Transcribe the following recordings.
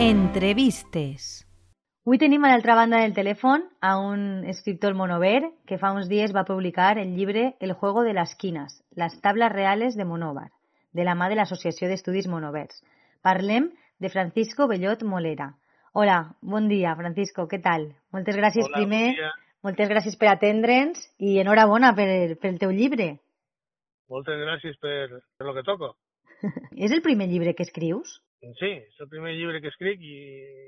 Entrevistes. Avui tenim a l'altra banda del telèfon a un escriptor monover que fa uns dies va publicar el llibre El juego de las quinas, las tablas reales de Monóvar, de la mà de l'Associació d'Estudis Monovers. Parlem de Francisco Bellot Molera. Hola, bon dia, Francisco, què tal? Moltes gràcies Hola, primer, bon moltes gràcies per atendre'ns i enhorabona per, per el teu llibre. Moltes gràcies per, per lo que toco. És el primer llibre que escrius? Sí, és el primer llibre que escric i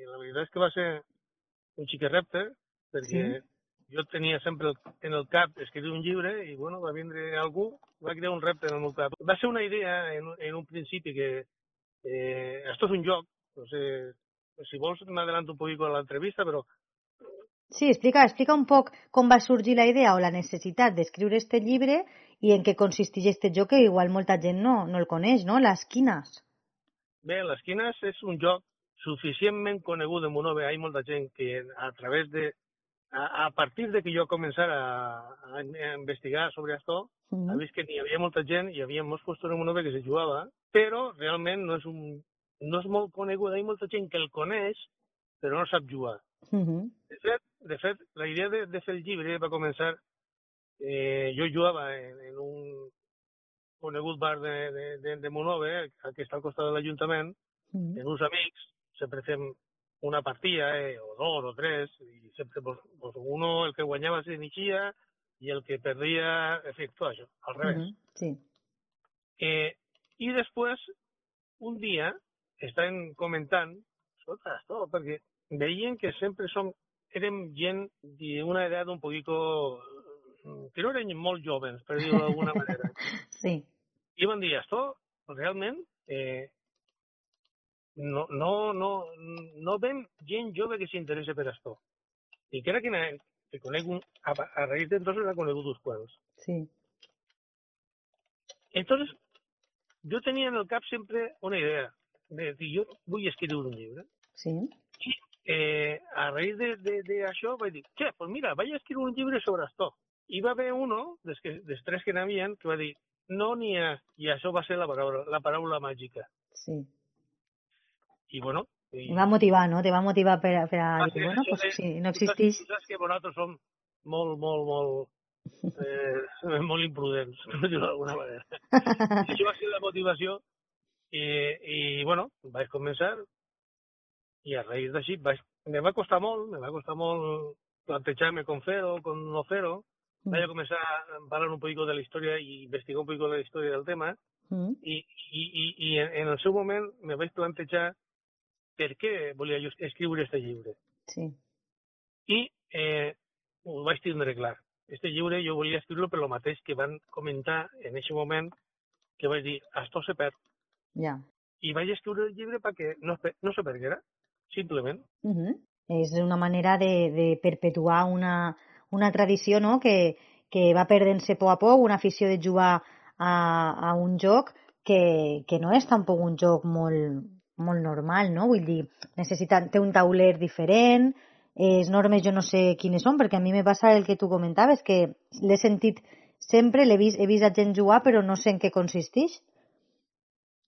la veritat és que va ser un xique repte perquè Sí. jo tenia sempre en el cap escriure un llibre i bueno, va vindre algú, va crear un repte en el meu cap. Va ser una idea en, en un principi que eh, esto es un joc, no sé, si vols m'adelanto un poquito a l'entrevista, però Sí, explica, explica un poc com va sorgir la idea o la necessitat d'escriure este llibre i en què consisteix este joc que igual molta gent no, no el coneix, no? Les quines. Bé, les quines és un joc suficientment conegut en Monove. Hi ha molta gent que a través de... A, a partir de que jo començara a, a, investigar sobre això, Mm ha vist que hi havia molta gent, hi havia molts postures en Monove que se jugava, però realment no és, un, no és molt conegut. Hi ha molta gent que el coneix, però no sap jugar. -hmm. De fet, de fet la idea de, de fer el llibre va començar... Eh, jo jugava en, en un conegut bar de, de, de, de Monove, que està al costat de l'Ajuntament, Mm en uns amics, sempre fem una partida, eh, o dos o tres, i sempre pues, pues uno, el que guanyava s'inicia i el que perdia efectua això, al revés. -hmm. Sí. Eh, I després, un dia, estan comentant, escolta, esto, perquè veien que sempre som, érem gent d'una edat un poquito, mm, que no eren molt joves, per dir-ho d'alguna manera. Sí. I van dir, esto, realment, eh, no, no, no, no ven gent jove que s'interessa per això. I crec que, que conec un, a, a raíz de entonces ha conegut uns quants. Sí. Entonces, yo tenía en el cap siempre una idea de dir, jo vull escriure un llibre. Sí. Eh, a raíz de, de, de això vaig dir, che, pues mira, vaig a escriure un llibre sobre això. I va haver uno, dels, que, dels tres que n'havien, que va dir, no n'hi ha, i això va ser la paraula, la paraula màgica. Sí. I bueno, i, va motivar, no? Te va motivar per, per a Ah, dir, sí, bueno, això pues de- si no existeix... tu Saps que nosaltres som molt, molt, molt, eh, molt imprudents, per dir-ho d'alguna manera. I això va ser la motivació i, i bueno, vaig començar i a raïs d'així vaig, me va costar molt, me va costar molt plantejar-me com fer-ho, com no fer-ho. Vaig a començar a parlar un poquito de la història i investigar un poquito de la història del tema Mm i, i, i, i en, el seu moment me vaig plantejar per què volia jo escriure este llibre. Sí. I eh, ho vaig tindre clar. Este llibre jo volia escriure per lo mateix que van comentar en aquest moment que vaig dir, esto se perd. Ja. I vaig escriure el llibre perquè no, no se perguera, simplement. Mm -hmm. És una manera de, de perpetuar una, una tradició no? que, que va perdent-se a poc a poc, una afició de jugar a, a un joc que, que no és tampoc un joc molt, molt normal, no? Vull dir, necessita, té un tauler diferent, les normes jo no sé quines són, perquè a mi me passa el que tu comentaves, que l'he sentit sempre, l'he vist, he vist a gent jugar, però no sé en què consisteix.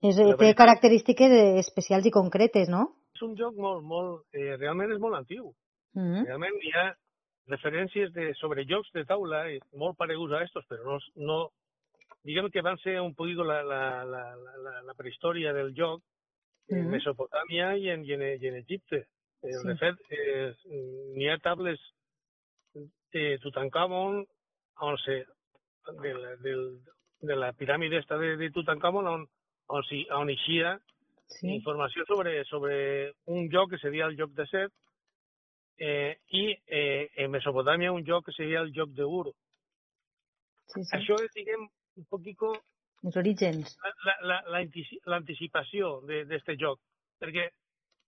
És, La té característiques especials i concretes, no? És un joc molt, molt, eh, realment és molt antiu. Mm -hmm. Realment hi ha referències de, sobre jocs de taula eh, molt pareguts a estos, però no, no diguem que van ser un poquito la, la, la, la, la, prehistòria del joc en Mhm. Mesopotàmia i en, i en, i en Egipte. Eh, Sí. De fet, eh, n'hi ha tables de Tutankamon on se, de, la, del, de la piràmide esta de, de Tutankamon on, on, si, on eixia Sí. informació sobre, sobre un joc que seria el joc de Set eh, i eh, en Mesopotàmia un joc que seria el joc de Ur. sí, sí. Això és, diguem, un poquito Els orígens. la- la- la l'anticipació d'aquest joc, perquè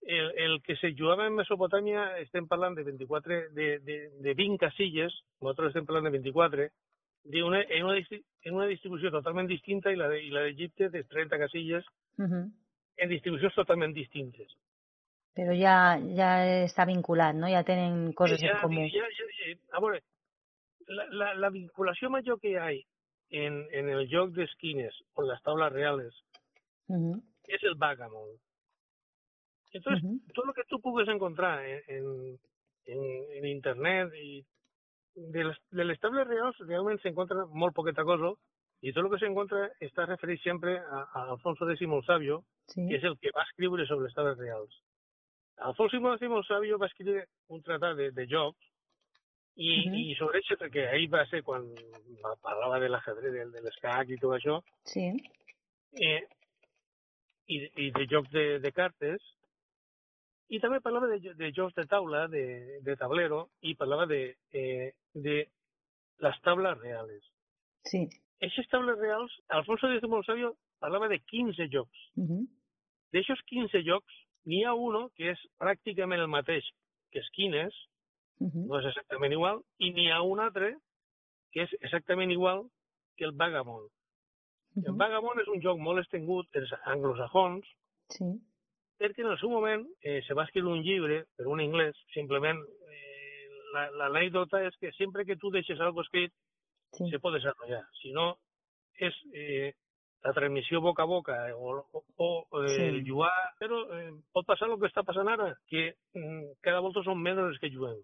el, el que se jugava en Mesopotàmia estem parlant de 24, de, de, de 20 casilles, nosaltres estem parlant de 24, de una, en, una, en una distribució totalment distinta i la de- i la d'Egipte de 30 casilles Uh -huh. en distribucions totalment distintes. Però ja, ja està vinculat, no? Ja tenen coses ja, en comú. Ja, ja, ja, a veure, la, la, la vinculació major que hi ha en, en el joc d'esquines o les taules reales Uh -huh. és el backgammon. Entonces, uh -huh. todo lo que tú puedes encontrar en, en, en, en internet i de, de les tables reals realment s'encontra molt poqueta cosa i tot el que s'encontra està referit sempre a, a Alfonso X el Sabio, Sí. que és el que va escriure sobre les tables reals. Alfonso X el Sabio va escriure un tractat de, de jocs i, Mhm. i sobre això, perquè ahir va ser quan va- parlava de l'ajedrez, de, de l'escac i tot això, Sí. eh, i, i de jocs de, de cartes, i també parlava de, de jocs de taula, de, de tablero, i parlava de, eh, de les tables reals. Sí. Aquestes tables reals, Alfonso el Sabio parlava de 15 jocs. Mhm. D'aixòs 15 jocs, n'hi ha uno que és pràcticament el mateix que Esquines, Mhm. no és exactament igual, i n'hi ha un altre que és exactament igual que el Vagabond. El Mhm. Vagabond és un joc molt estengut dels anglosajons, Sí. perquè en el seu moment eh, se va escriure un llibre per un anglès, simplement eh, la- l'anècdota és que sempre que tu deixes algo escrit Sí. se pot desenvolupar. Si no, és eh, la transmissió boca a boca eh, o, o, o eh, Sí. el jugar... Però eh, pot passar el que està passant ara, que mm, cada volta són menys els que juguem.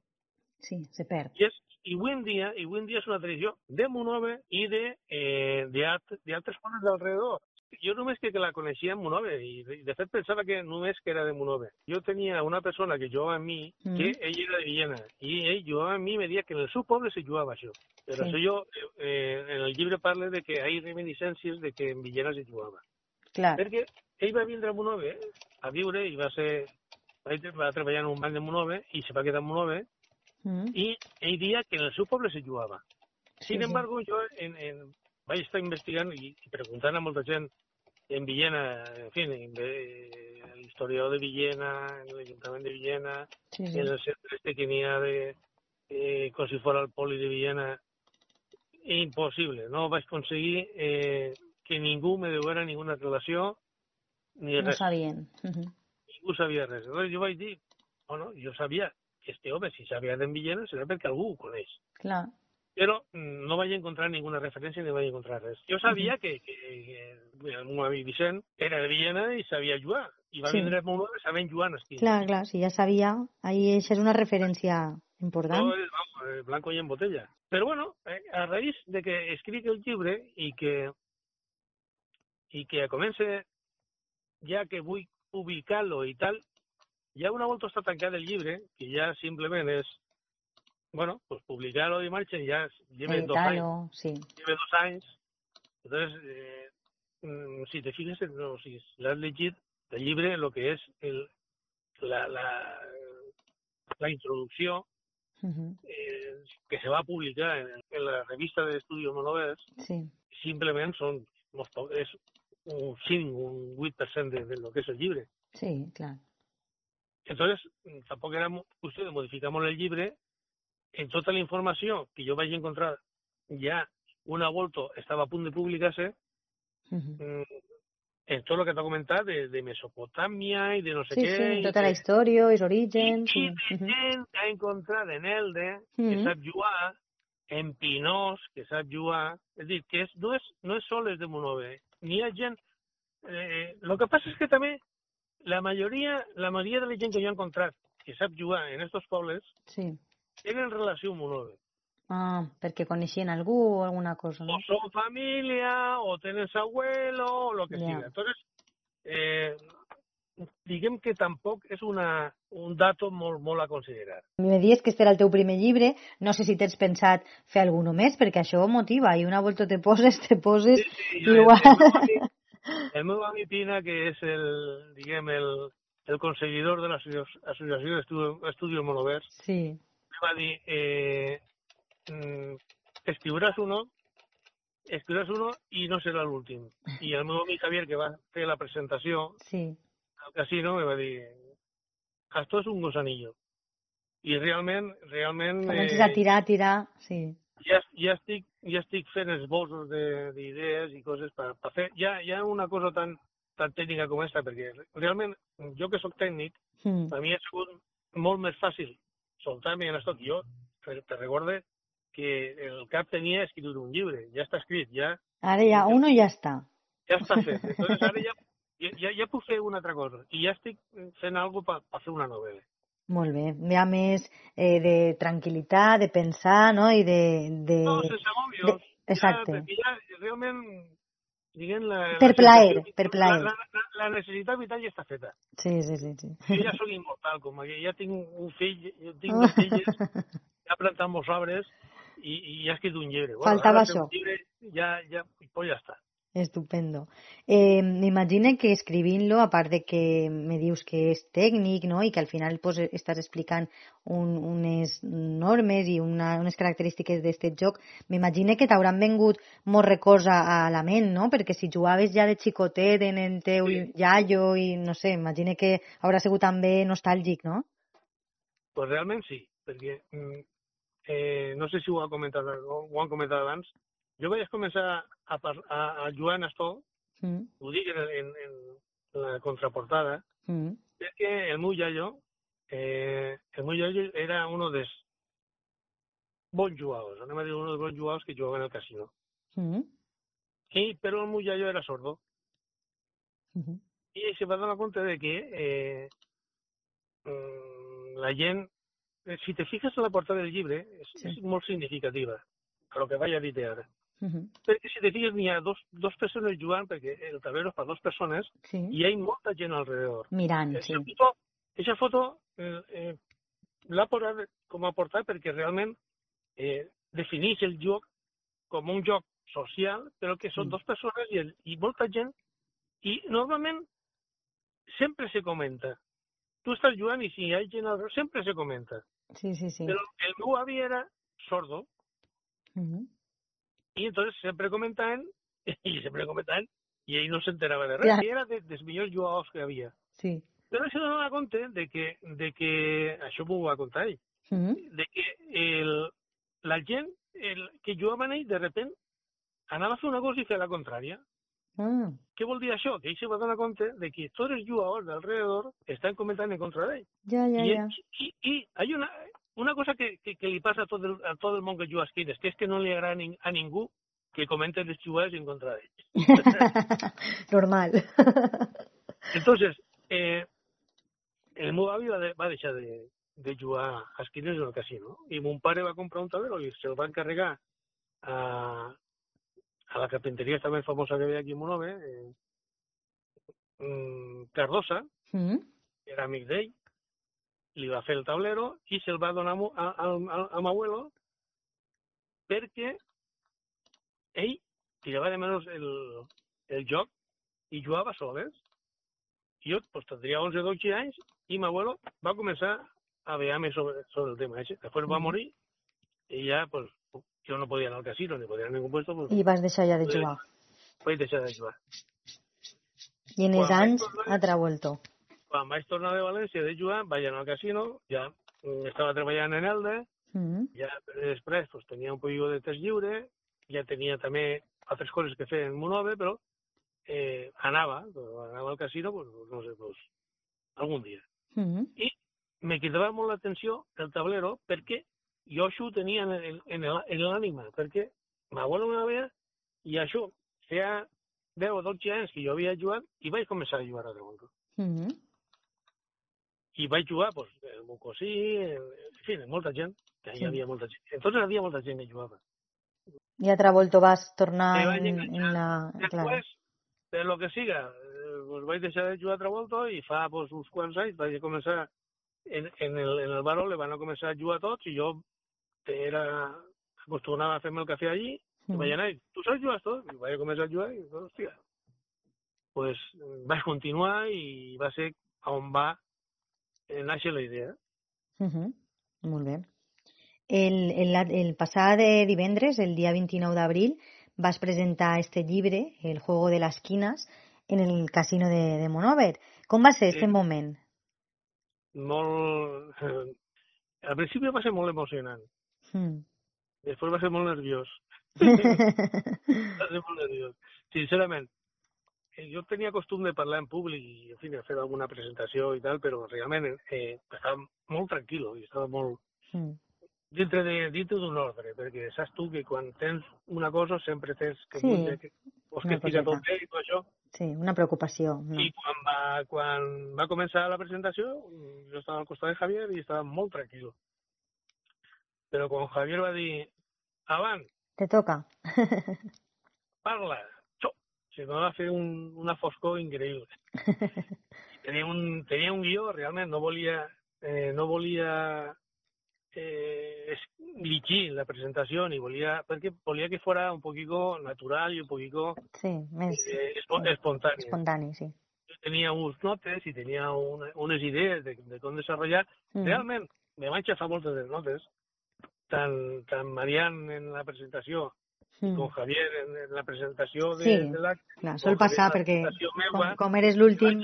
Sí, se perd. I, és, i avui en dia, i avui en dia és una tradició de Monove i de, eh, de, alt, de altres pobles d'alrededor. Jo només que, que la coneixia en Monove, i de, fet pensava que només que era de Monove. Jo tenia una persona que jugava amb mi, Mm. que ell era de Villena, i ell jugava amb mi i me deia que en el seu poble se jugava això. Però Sí. això jo, eh, en el llibre parla de que hi ha reminiscències de que en Villena se jugava. Clar. Perquè ell va vindre a Monove a viure i va ser va, treballar en un banc de Monove i se va quedar a Monove Mhm. i ell dia que en el seu poble se jugava. Sí, Sin sí. embargo, jo en, en, vaig estar investigant i, i preguntant a molta gent en Villena, en fi, en, de, l'historiador de Villena, en l'Ajuntament de Villena, Sí, sí. en el centre este que de, eh, com si fos el poli de Villena, impossible. No vaig aconseguir eh, que ningú me deguera ninguna relació ni No res. sabien. Mhm. Ningú sabia res. Llavors jo vaig dir, bueno, jo sabia que este home, si sabia d'en Villena, serà perquè algú ho coneix. Clar. Però mm, no vaig encontrar ninguna referència ni vaig encontrar res. Jo sabia que, que, que Vicent era de Viena i sabia jugar, i va Sí. vindre a Montblanc sabent jugar en esquí. Clar, clar, si ja sabia, ahí això és una referència important. No, vamos, blanco i en botella. Però bueno, eh, a raïs de que escric el llibre i que i que comence ja que vull publicar-lo i tal, ja una volta està tancat el llibre, que ja simplement és bueno, pues publicar-lo i marxa ja lleve dos anys. Editar-lo, sí. lleve dos anys. Entonces, eh, mm, si te fijas, en- no, si has llegit el llibre, lo que és el, la, la, la introducció Mhm. eh, que se va a publicar en, en la revista de Estudios Monovers, Sí. simplement són molt poc, és un 5, un 8% de, de lo que és el llibre. Sí, clar. Entonces, mm, tampoc era mo- qüestió de modificar molt el llibre. En tota la informació que jo vaig encontrar ja una volta estava a punt de publicar-se, Mhm. mm, en tot el que t'ha comentat de, de Mesopotàmia i de no sé Sí, què. sí, tota la història, els orígens... i Sí. de gent que ha encontrat en Elde, que Mhm. sap jugar, en Pinós, que sap jugar... És dir, que és, no, és, no és sol els de Monove. N'hi ha gent... Eh, el que passa és que també la majoria, la majoria de la gent que jo he encontrat que sap jugar en estos pobles Sí. Tenen relació amb Monove. Ah, perquè coneixien algú o alguna cosa, no? O són família, o tenen su abuelo, o lo que Ja. siga. Entonces, eh, diguem que tampoc és una, un dato molt, molt a considerar. Me dius que este era el teu primer llibre, no sé si tens pensat fer algun més, perquè això motiva, i una volta te poses, te poses, sí, igual. El, meu amic, el meu amic Pina, que és el, diguem, el, el conseguidor de l'Associació d'Estudio, Estudio Monovers, Sí, va dir, eh, mm, escriuràs uno, escriuràs uno i no serà l'últim. I el meu amic Javier, que va fer la presentació sí, al casino, me va dir, esto és un gosanillo. I realment, realment... comences a tirar, a tirar, sí. ja, ja, estic, ja estic fent esbossos de- d'idees i coses per, per fer. Ja, ja una cosa tan, tan tècnica com aquesta, perquè realment jo que sóc tècnic, Mm. per mi ha sigut molt més fàcil soltar-me en esto. Jo te, te recorde que el cap tenia escriure un llibre, ja està escrit, ja, Ara ja, uno ja està. ja està fet. Entonces ara ja, ja, ja, puc fer una altra cosa. I ja estic fent alguna cosa per fer una novel·la. Molt bé. Hi ha més eh, de tranquil·litat, de pensar, no? I de... de... No, sense mòbils. de- Exacte. Ja, perquè ja realment, diguem, la, Per la plaer, per plaer. La, la, la necessitat vital ja està feta. Sí, sí, sí. sí. Jo ja sóc immortal, com que ja tinc un fill, jo tinc dos filles, ja he plantat molts arbres i, i ja he escrit un llibre. Faltava ara fer això. Llibre, ja, ja, pues ja està. Estupendo. Eh, M'imagine que escrivint-lo, a part de que me dius que és tècnic, no?, i que al final pues, estàs explicant un, unes normes i una, unes característiques d'aquest joc, m'imagine que t'hauran vengut molts records a, a la ment, no?, perquè si jugaves ja de xicotet en el teu Sí. iaio i, no sé, imagine que haurà sigut també nostàlgic, no? Pues realment sí, perquè mm, eh, no sé si ho, ha comentat, ho han comentat abans, jo vaig començar a, a, a jugar en Astó, Mm, ho dic en, en, en la contraportada, mm, perquè el meu iaio, eh, el meu iaio era uno dels bons jugadors, anem a dir uno dels bons jugadors que jugaven al casino. mm, I, però el meu iaio era sordo. mhm, I se va donar compte de que eh, mm, la gent, eh, si te fixes en la portada del llibre, és, Sí. és molt significativa, a lo que vaig a dir ara. Mhm. Perquè si te fixes n'hi ha dos, dos persones jugant, perquè el tablero és per dues persones, Sí, i hi ha molta gent alrededor. mirant, sí. Foto, aquesta foto eh, eh, l'ha posat com a portat perquè realment eh, defineix el joc com un joc social, però que són Mm. dues persones i, el, i molta gent, i normalment sempre se comenta. Tu estàs jugant i si hi ha gent alrededor, sempre se comenta. Sí, sí, sí. Però el meu avi era sordo, Mhm. I entonces sempre comentaven, i sempre comentaven, i ell no s'enterava de res, Clar. i era de, dels millors jugadors que hi havia. Sí. Però se donava compte de que, de que això m'ho va contar ell, Mhm. de que el, la gent el, que jugava amb ell, de repent, anava a fer una cosa i fer la contrària. Ah, Què vol dir això? Que ell se va donar compte de que tots els jugadors d'alrededor estan comentant en contra d'ell. ja, ja, I, ja. i, i hay una, una cosa que, que, que li passa a tot, el, a tot el món que juga a esquines, que és que no li agrada a, ning, a ningú que comenten els jugadors en contra d'ell. Normal. Entonces, eh, el meu avi va, de, va deixar de, de jugar a esquines en el casino i mon pare va comprar un tablero i se'l va encarregar a, a la carpinteria també famosa que havia aquí a Monove, eh, mm, Cardosa, que era amic d'ell, li va fer el tablero i se'l va donar a, a, a, a, m'abuelo perquè ell tirava de menys el, el joc i jugava soles. Jo pues, tindria 11 o 12 anys i m'abuelo va començar a veure sobre, sobre el tema. Ese. Després va morir i ja pues, jo no podia anar al casino ni podia anar a ningú puesto, pues, I vas deixar ja de jugar. vaig deixar de jugar. I en els anys ha travuelto. Quan vaig tornar de València de jugar, vaig anar al casino, ja mm, estava treballant en Elda, Mhm. ja després pues, tenia un poquillo de temps lliure, ja tenia també altres coses que fer en Monove, però eh, anava, però anava al casino, pues, no sé, pues, algun dia. Mhm. Me cridava molt l'atenció el tablero perquè jo això ho tenia en el- en el- en l'ànima, perquè m'abuelo me veia i això, feia 10 o 12 anys que jo havia jugat i vaig començar a jugar a Dragonco. Mhm. I vaig jugar, pues, el meu cosí, en, fi, molta gent, que hi havia molta gent. Entonces hi havia molta gent que jugava. I a travolto vas tornar en, en la... Després, per lo que siga, eh, pues vaig deixar de jugar a Travolta i fa pues, uns quants anys vaig començar en, en, el, en el baró, le van a començar a jugar tots i jo era acostumava a fer-me el cafè allí i Mhm. vaig anar, tu saps jugar tot? I vaig començar a jugar i, hòstia, pues vaig continuar i va ser on va eh, néixer la idea. Mhm. Molt bé. El, el, el passat divendres, el dia 29 d'abril, vas presentar este llibre, El juego de las quinas, en el casino de, de Monover. Com va ser este Sí. moment? Molt... Eh, al principi va ser molt emocionant, Mm. després va ser molt nerviós. va ser molt nerviós. Sincerament, eh, jo tenia costum de parlar en públic i, en fi, de fer alguna presentació i tal, però realment eh, estava molt tranquil·lo i estava molt Mm. dintre d'un ordre, perquè saps tu que quan tens una cosa sempre tens que, Sí, que vols que una estigui coseta. tot bé i tot això, Sí, una preocupació. No? I quan va, quan va començar la presentació, jo estava al costat de Javier i estava molt tranquil. Però quan Javier va dir, avant, Te toca. parla, se va fer un, una foscor increïble. tenia un, tenia un guió, realment, no volia, eh, no volia eh, llegir la presentació, ni volia, perquè volia que fora un poquito natural i un poquito sí, més eh, espo- espontáneo. espontani, sí. Yo tenía unos notes y tenía una, unes idees de, de com desarrollar. Mm. Realment, me vaig agafar moltes de notes, tant, tant Marian en la presentació Mm. com Javier en, en la presentació de, Sí, de l'acte. Clar, sol passar perquè presentació com, meua, com eres l'últim...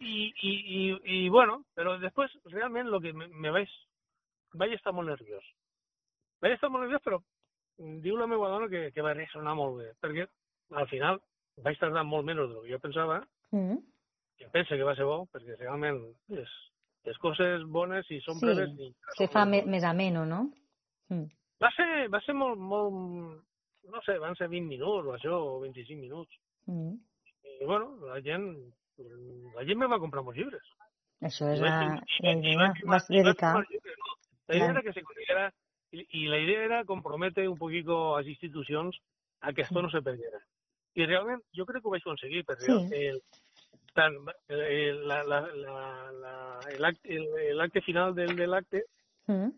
i, i, i, i, bueno, però després realment lo que me, me vaig, vaig estar molt nerviós. Vaig estar molt nerviós, però diu la meva dona que, que va ressonar molt bé, perquè al final vaig tardar molt menys del que jo pensava, Mm. que pensa que va ser bo, perquè realment les, les coses bones, si són Sí, breves... Ni, Se fa me, més ameno, no? Mm. Va ser, va ser molt, molt... No sé, van ser 20 minuts o això, o 25 minuts. Mm. I, bueno, la gent, la gent me va comprar molts llibres. Això és I vaig la, la i idea. Vas i vaig dedicar... firmar llibres, no? La idea era que se consiguiera, y, y la idea era comprometer un poquito a las institucions a que esto no se perdiera. I realment jo crec que ho vaig aconseguir, perquè Sí. el, tant, el, la, la, la, la, el, acte, el, el acte final del, de l'acte Mm.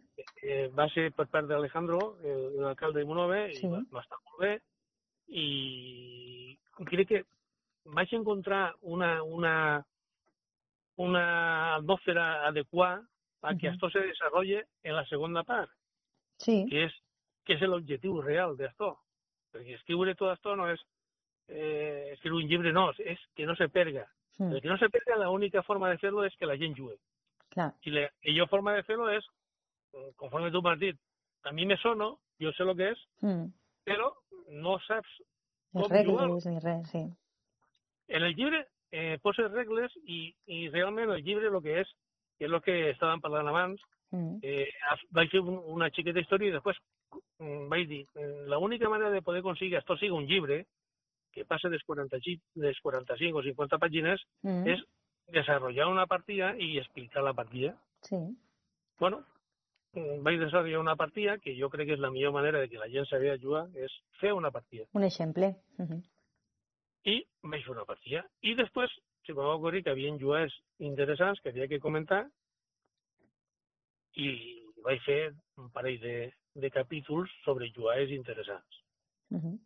eh, va ser per part d'Alejandro, el- l'alcalde de Monove, Sí. i va, va estar molt bé, i crec que vaig encontrar una, una, una atmósfera adequada a que Ujú. esto se desarrolle en la segunda part, Sí, que és, que és l'objectiu real d'esto. Perquè escriure tot esto no és eh, escriure un llibre, no, és que no se perga. mm. El que no se perga, la única forma de fer-lo és que la gent jugui. clar. Y la millor forma de fer-lo és, conforme tu m'has dit, a mi me sono, jo sé el que és, Mm. però no regles ni res, sí. En el llibre eh, poses regles i, i realment el llibre el que és, que és el que estàvem parlant abans, Mm. eh, af- vaig fer un, una xiqueta història i després mm, vaig dir, eh, l'única manera de poder aconseguir que esto sigui un llibre que passa des 45, des 45 o 50 pàgines Mm. és desarrollar una partida i explicar la partida. Sí. Bueno, mm, vaig desarrollar una partida que jo crec que és la millor manera de que la gent sabia jugar, és fer una partida. Un exemple. Mhm. I vaig fer una partida. I després se va ocorrir que hi havia jugadors interessants que havia que comentar i vaig fer un parell de, de capítols sobre jugadors interessants. Mhm.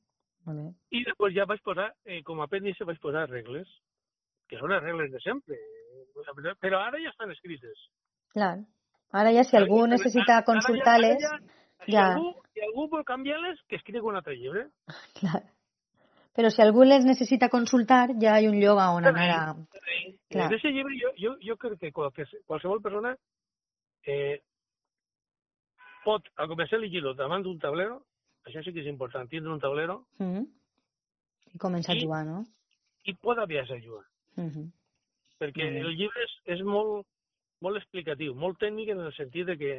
Molt bé. I després ja vaig posar, eh, com a apèndice, vaig posar regles, que són les regles de sempre. Però ara ja estan escrites. Clar. Ara ja si algú Ara- necessita ara ja- consultar-les... ara ja, si, ja. algú, si algú vol canviar-les, que escrigui un altre llibre. Clar. Però si algú les necessita consultar, ja hi ha un lloc a on anar a... Clar. En ese llibre jo, jo, jo crec que qualque, qualsevol persona eh, pot, al començar a llegir-lo davant d'un tablero, això sí que és important, tindre un tablero, Mm. I començar a I- jugar, no? i pot aviar-se a jugar. Mhm. Perquè Molt bé. el llibre és, és molt, molt explicatiu, molt tècnic en el sentit de que,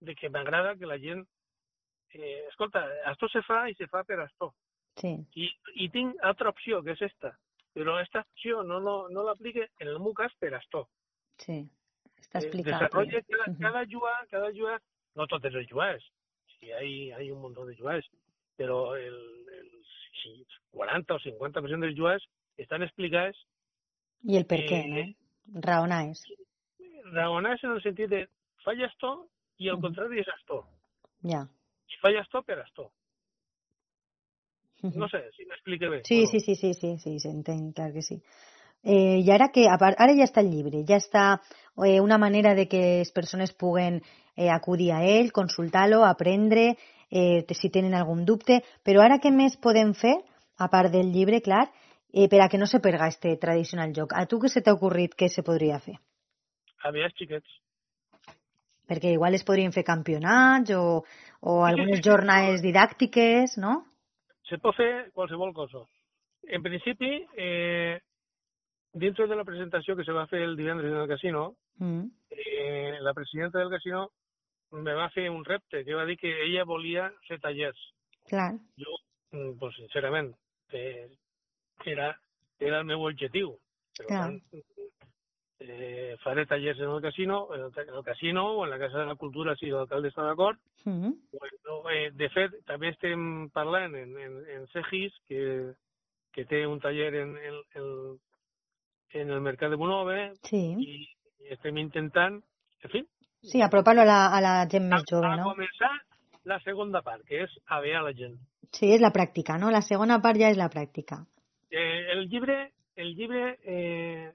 de que m'agrada que la gent... Eh, escolta, esto se fa i se fa per esto. Sí. I, i tinc altra opció, que és esta. Però aquesta opció no, no, no l'aplique en el meu cas per esto. Sí. Està Eh, explicat. desarrolla cada, cada jugar, cada jugar, no totes les jugades, sí, hay, hay un montón de jugades, pero el, el si 40 o 50% de les jugades estan explicades, I el per què, eh, no? Raonar és. raonades en el sentit de falla esto i al Ujú. contrari és esto. Ja. Si falla esto, per esto. Mhm. No sé si m'explique bé. Sí, sí, sí, sí, sí, sí, s'entén, clar que sí. Eh, I ara que, a part, ara ja està el llibre, ja està eh, una manera de que les persones puguen eh, acudir a ell, consultar-lo, aprendre, eh, si tenen algun dubte, però ara què més podem fer, a part del llibre, clar, eh, per a que no se perga este tradicional joc? A tu què se t'ha ocorrit que se podria fer? Aviat, xiquets. Perquè igual es podrien fer campionats o, o algunes jornades didàctiques, no? Se pot fer qualsevol cosa. En principi, eh, dentro de la presentació que se va fer el divendres en el casino, Mm. eh, la presidenta del casino me va fer un repte, que va dir que ella volia fer tallers. Clar. Jo, mm, pues, sincerament, eh, era era el meu objectiu. Per Clar. tant, eh, faré tallers en el casino, en el, en el casino o en la Casa de la Cultura, si l'alcalde està d'acord. Mm. Bueno, eh, de fet, també estem parlant en, en, en Segis, que, que té un taller en, en, en, en el mercat de Monove, Sí. i, i estem intentant, en fi, Sí, apropar-lo a la, a la gent a, més jove, a no? començar la segona part, que és avear la gent. Sí, és la pràctica, no? La segona part ja és la pràctica. Eh, el llibre, el llibre eh,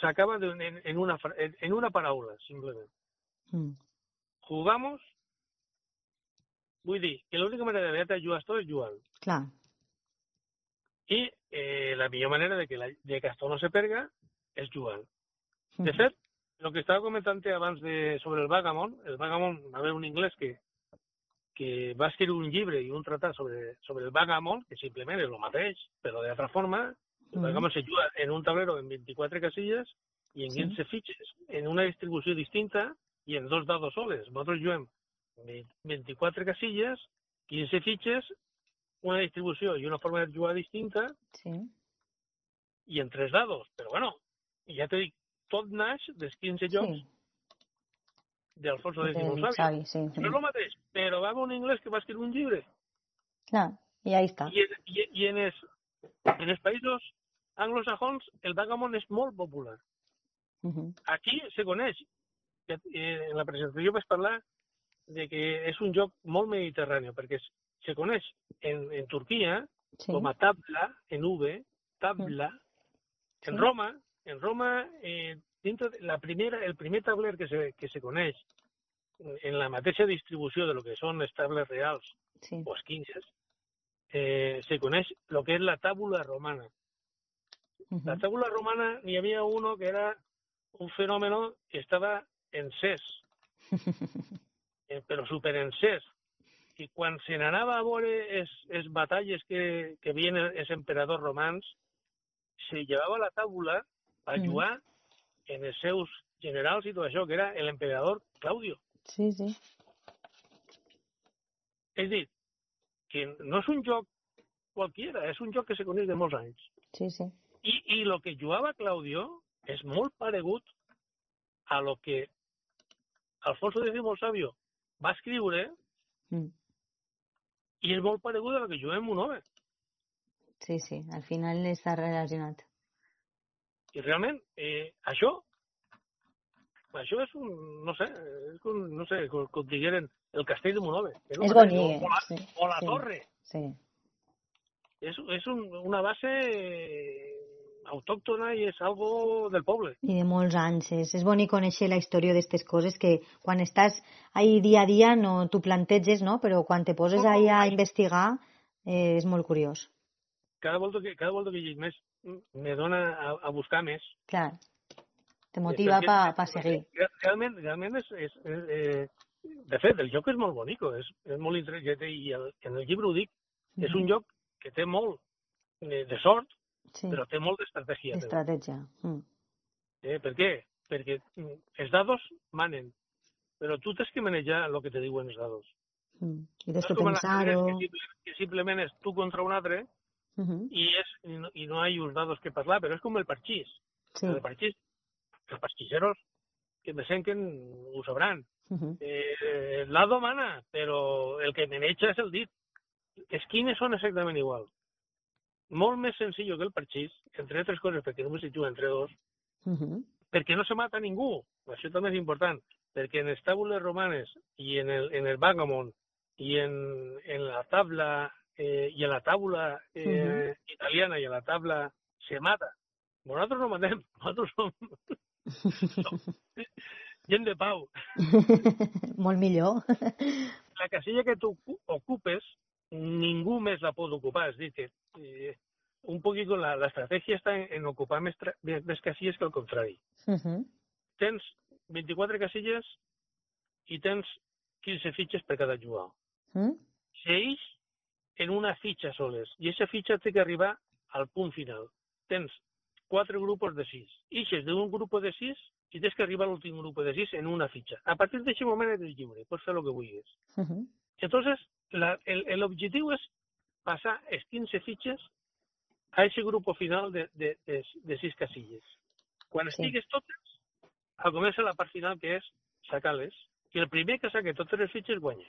s'acaba de- en, en, una, en, una paraula, simplement. Mm. Jugamos, vull dir que l'única manera de veure jugar esto és jugant. Clar. I eh, la millor manera de que, la, de que esto no se perga és jugant. De Mm. fet, el que estava comentant abans de, sobre el Vagamon, el Vagamon, va haver un anglès que, que va escriure un llibre i un tractat sobre, sobre el Vagamon, que simplement és el mateix, però d'altra forma, el Mm. Vagamon se juga en un tablero en 24 casilles i en Sí. 15 fitxes, en una distribució distinta i en dos dados soles. Nosaltres juguem 24 casilles, 15 fitxes, una distribució i una forma de jugar distinta, Sí. i en tres dados. Però bueno, ja t'he dit, tot naix dels 15 jocs Sí. d'Alfonso X Sabio. Xavi, sí. No és el mateix, però va un anglès que va escriure un llibre Clar, i ahí està. i, i, i en, els, en els països anglosajons el vagamon és molt popular. Aquí se coneix, que, eh, en la presentació vaig parlar de que és un joc molt mediterrani, perquè se coneix en, en Turquia Sí. com a tabla, en V, tabla. Sí. En Roma, en Roma, eh, dintre de la primera, el primer tabler que se, que se coneix en la mateixa distribució de lo que són les tables reals Sí. o esquinces, eh, se coneix el que és la tàbula romana. La tàbula romana n'hi havia uno que era un fenòmeno que estava encès, eh, però superencès. I quan se n'anava a veure es, es batalles que, que havien els emperadors romans, se llevava la tàbula a Mm. jugar en els seus generals i tot això, que era l'emperador Claudio. Sí, sí. És dir, que no és un joc qualquiera, és un joc que se coneix de molts anys. Sí, sí. I, i lo que jugava Claudio és molt paregut a lo que Alfonso X el Sabio va escriure Mm. i és molt paregut a lo que juguem Monove. Sí, sí. Al final està relacionat. I realment, eh, això, això és un, no sé, és un, no sé, com, digueren, el castell de Monove. És el mateix, bonic, O la, sí, o la sí. torre. Sí. És, és un, una base autòctona i és algo del poble. I de molts anys. És, és bonic conèixer la història d'aquestes coses que quan estàs ahí dia a dia no t'ho planteges, no? Però quan te poses ahí a investigar eh, és molt curiós. Cada volta que, cada volta que llegeix més me dona a, a buscar més. Clar. Te motiva Perquè- pa, pa seguir. Re- Realment, realment és, és, és eh, de fet, el joc és molt bonico, és, és molt interessant, i el, en el llibre ho dic, és un joc que té molt eh, de sort, Sí, però té molt d'estratègia. també. estratègia. Mm. Eh, per què? Perquè mm, els dados manen, però tu tens que manejar el que te diuen els dados. Mm. I No tens és que pensar-ho. que, simple, que simplement és tu contra un altre Mhm. i, és, i, no, i no hi ha uns dados que parlar, però és com el parxís. Sí. El parxís, els parxisseros que me senten ho sabran. Mhm. Eh, l'ado mana, però el que maneja és el dit. Les quines són exactament igual. Molt més senzill que el parxís, entre altres coses perquè només s'hi juga entre dos, Mhm. perquè no se mata ningú. Això també és important, perquè en les taules romanes i en el, en el Vagamon i en, en la tabla eh, i en la taula eh, italiana i en la tabla se mata. Nosaltres no matem, nosaltres som, som gent de pau. molt millor. La casilla que tu ocu- ocupes, ningú més la pot ocupar. És dir, que eh, un poquito la, la estratègia està en, en ocupar més, més, casilles que el contrari. Mhm. tens 24 casilles i tens 15 fitxes per cada jugador. Mm? Seix en una fitxa soles i aquesta fitxa té que arribar al punt final. Tens quatre grupos de sis. Ixes d'un grup de sis i tens que arribar a l'últim grup de sis en una fitxa. A partir d'aquest moment eres lliure, pots fer el que vulguis. Mhm. Entonces, la, el, el objectiu és passar els 15 fitxes a aquest grup final de, de, de, de sis casilles. Quan Sí. estigues totes, comença la part final, que és sacar-les, i el primer que saque totes les fitxes guanya.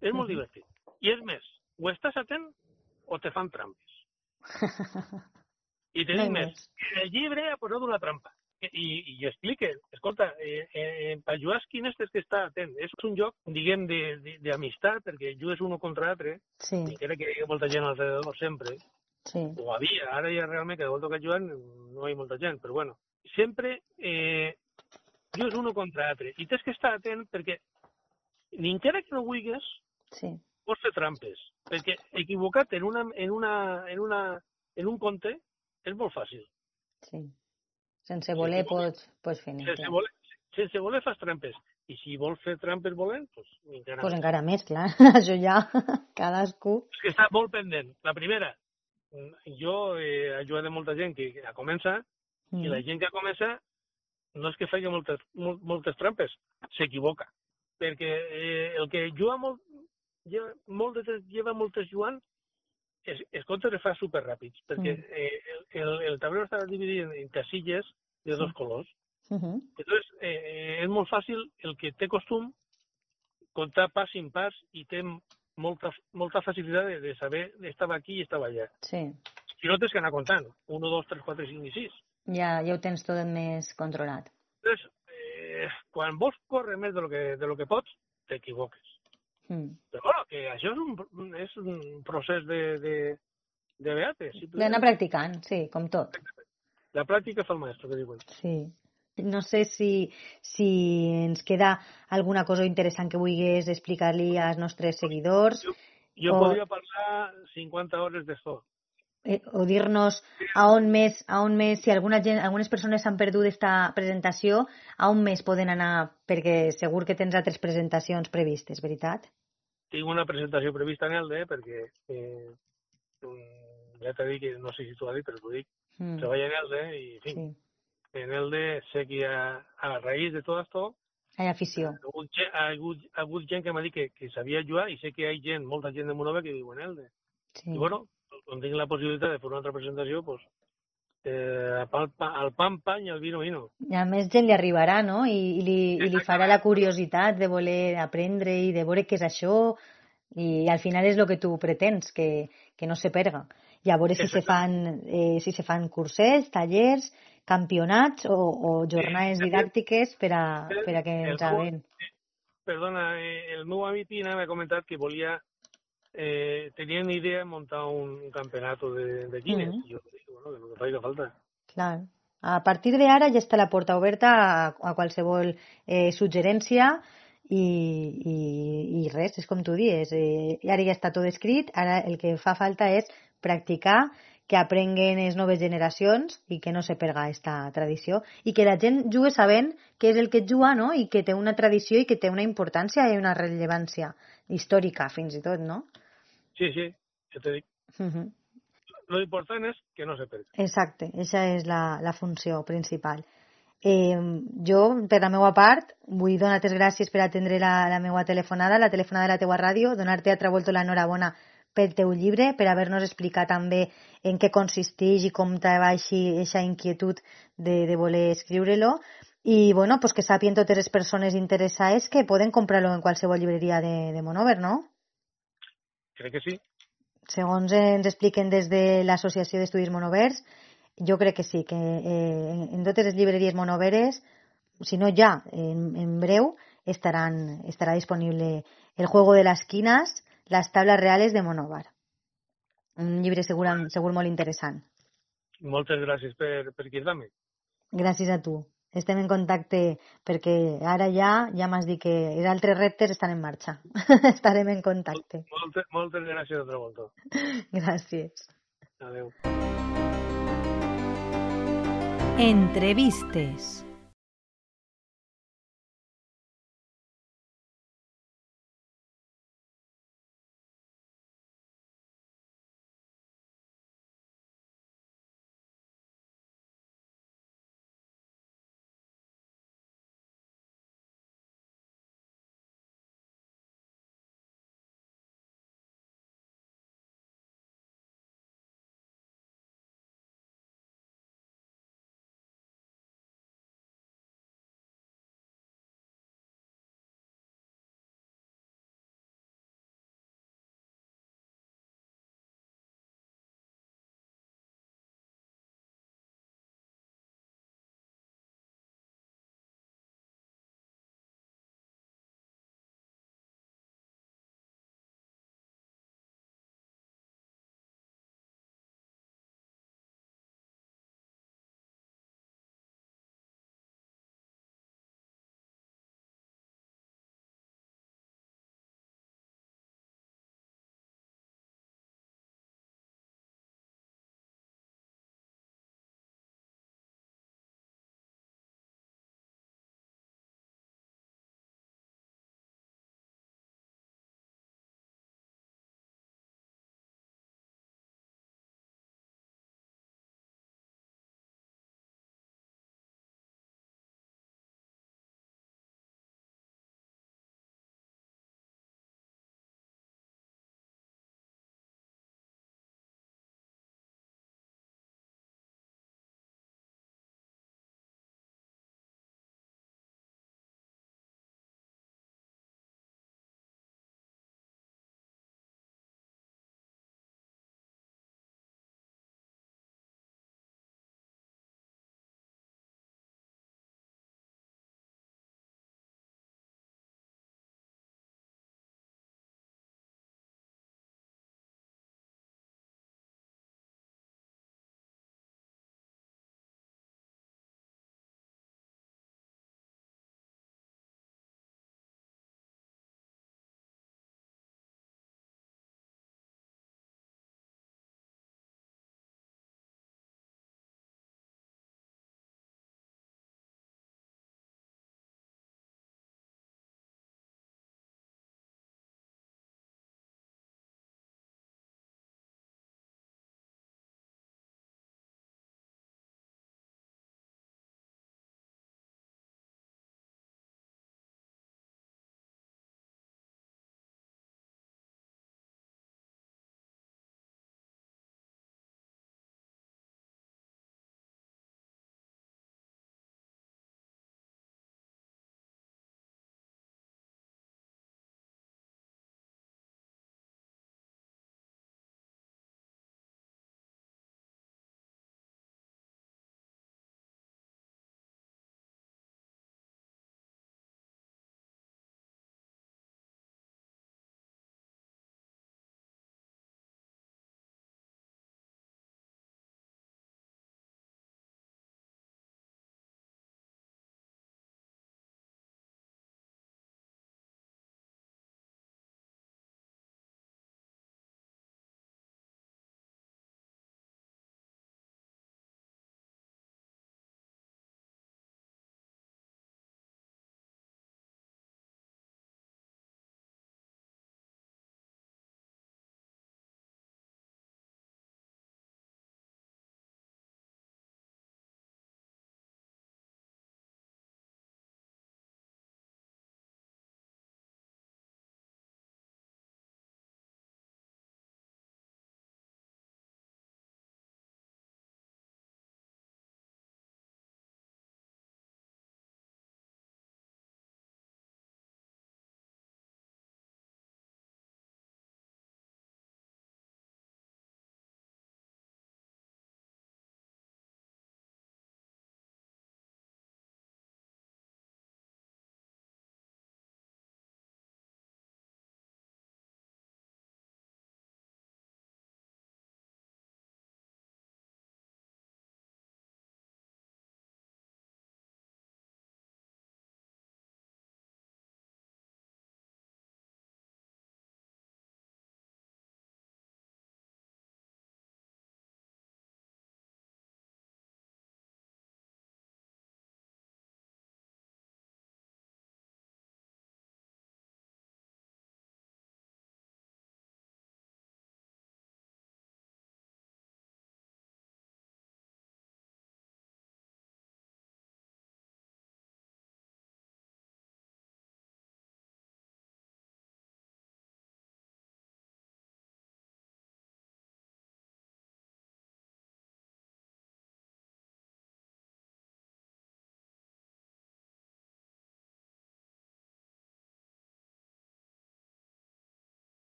És molt Mhm. divertit. I és més, o estàs atent o te fan trampes. I te dic més, el llibre ha posat una trampa. I, i explica, escolta, eh, eh, per jugar a quin és que està atent. És un joc, diguem, de- de- d'amistat, perquè jugues uno contra l'altre, Sí, encara que hi ha molta gent alrededor sempre, sí, o havia, ara ja realment cada volta que juguen no hi ha molta gent, però bueno, sempre eh, jugues uno contra l'altre i tens que estar atent perquè ni encara que no vulguis sí. pots fer trampes, perquè equivocat en, una, en, una, en, una, en un compte és molt fàcil. Sí. Sense voler equivoca. pots, pots fer. Sense voler, sense voler fas trampes. I si vols fer trampes volent, doncs encara Pues encara més, clar. Això ja, cadascú. És que està molt pendent. La primera, mm, jo eh, he ajudat a molta gent que que comença i la Mm. gent que comença no és que faci moltes, mol- moltes trampes, s'equivoca. Perquè eh, el que juga molt, lleva, molt de temps, lleva moltes jugant, es, els comptes es fa superràpids, perquè Mm. eh, el, el, el tablero està dividit en, en casilles de dos colors. Mhm. Entonces, eh, eh, és molt fàcil el que té costum comptar pas sin pas i té molta, molta facilitat de, de saber estava aquí i estava allà. Sí. Si no tens que anar comptant, 1, 2, 3, 4, 5 i 6. Ja, ja ho tens tot més controlat. Entonces, eh, quan vols córrer més de lo que, de lo que pots, t'equivoques. Mm. Però bueno, que això és un, és un procés de, de, de beate. D'anar practicant, sí, com tot. La pràctica fa el maestro, que diuen. Sí. No sé si, si ens queda alguna cosa interessant que vulguis explicar-li als nostres seguidors Jo O- podria parlar 50 hores d'això. eh, o dir-nos a on més, a on més, si alguna gent, algunes persones han perdut esta presentació, a on més poden anar, perquè segur que tens altres presentacions previstes, veritat? Tinc una presentació prevista en Elde, perquè eh, mm, ja t'he dit que no sé si t'ho ha dit, però t'ho dic. Mm. Treballa en Elde i, en fi, Sí. en Elde sé que a, a raïs de tot esto Hay afició. ha hagut, ha hagut, ha hagut gent que m'ha dit que, que sabia jugar i sé que hi ha gent, molta gent de Monove que viu en Elde. Sí. I bueno, quan tinc la possibilitat de fer una altra presentació, doncs, eh, al, pa, pan, pan i al vino, vino. I a més gent li arribarà, no? I, i, li, i li farà la curiositat de voler aprendre i de veure què és això i al final és el que tu pretens, que, que no se perga. I a veure si se fan, eh, si se fan cursets, tallers, campionats o, o jornades didàctiques per a, per a que el ens meu- haguem. Perdona, eh, el meu amic Pina m'ha comentat que volia, eh, tenia una idea de muntar un, campeonato de, de Guinness. Mhm. Jo dic, bueno, que no te falta. Clar. A partir d'ara ja està la porta oberta a, a qualsevol eh, suggerència i, i, i res, és com tu dius, eh, ara ja està tot escrit, ara el que fa falta és practicar, que aprenguen les noves generacions i que no se perga aquesta tradició i que la gent jugui sabent què és el que juga no? i que té una tradició i que té una importància i una rellevància històrica fins i tot, no? Sí, sí, ja te dic. Uh -huh. Lo important és que no se perdi. Exacte, aquesta és la, la funció principal. Eh, jo, per la meva part, vull donar-te gràcies per atendre la, la meva telefonada, la telefonada de la teua ràdio, donar-te altra volta l'enhorabona pel teu llibre, per haver-nos explicat també en què consisteix i com te va així aquesta inquietud de, de voler escriure-lo. I, bueno, pues que sàpien totes les persones interessades que poden comprar-lo en qualsevol llibreria de, de Monover, no? Crec que sí. Segons ens expliquen des de l'Associació d'Estudis Monovers, jo crec que sí, que eh, en, totes les llibreries monoveres, si no ja, en, en breu, estaran, estarà disponible El juego de las quinas, las tablas reales de Monovar. Un llibre segur, segur molt interessant. Moltes gràcies per, per cridar-me. Gràcies a tu. Estem en contacte perquè ara ja ja m'has dit que els altres reptes estan en marxa. Estarem en contacte. Moltes, moltes gràcies d'altra volta. Gràcies. Adéu. Entrevistes.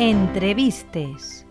Entrevistes.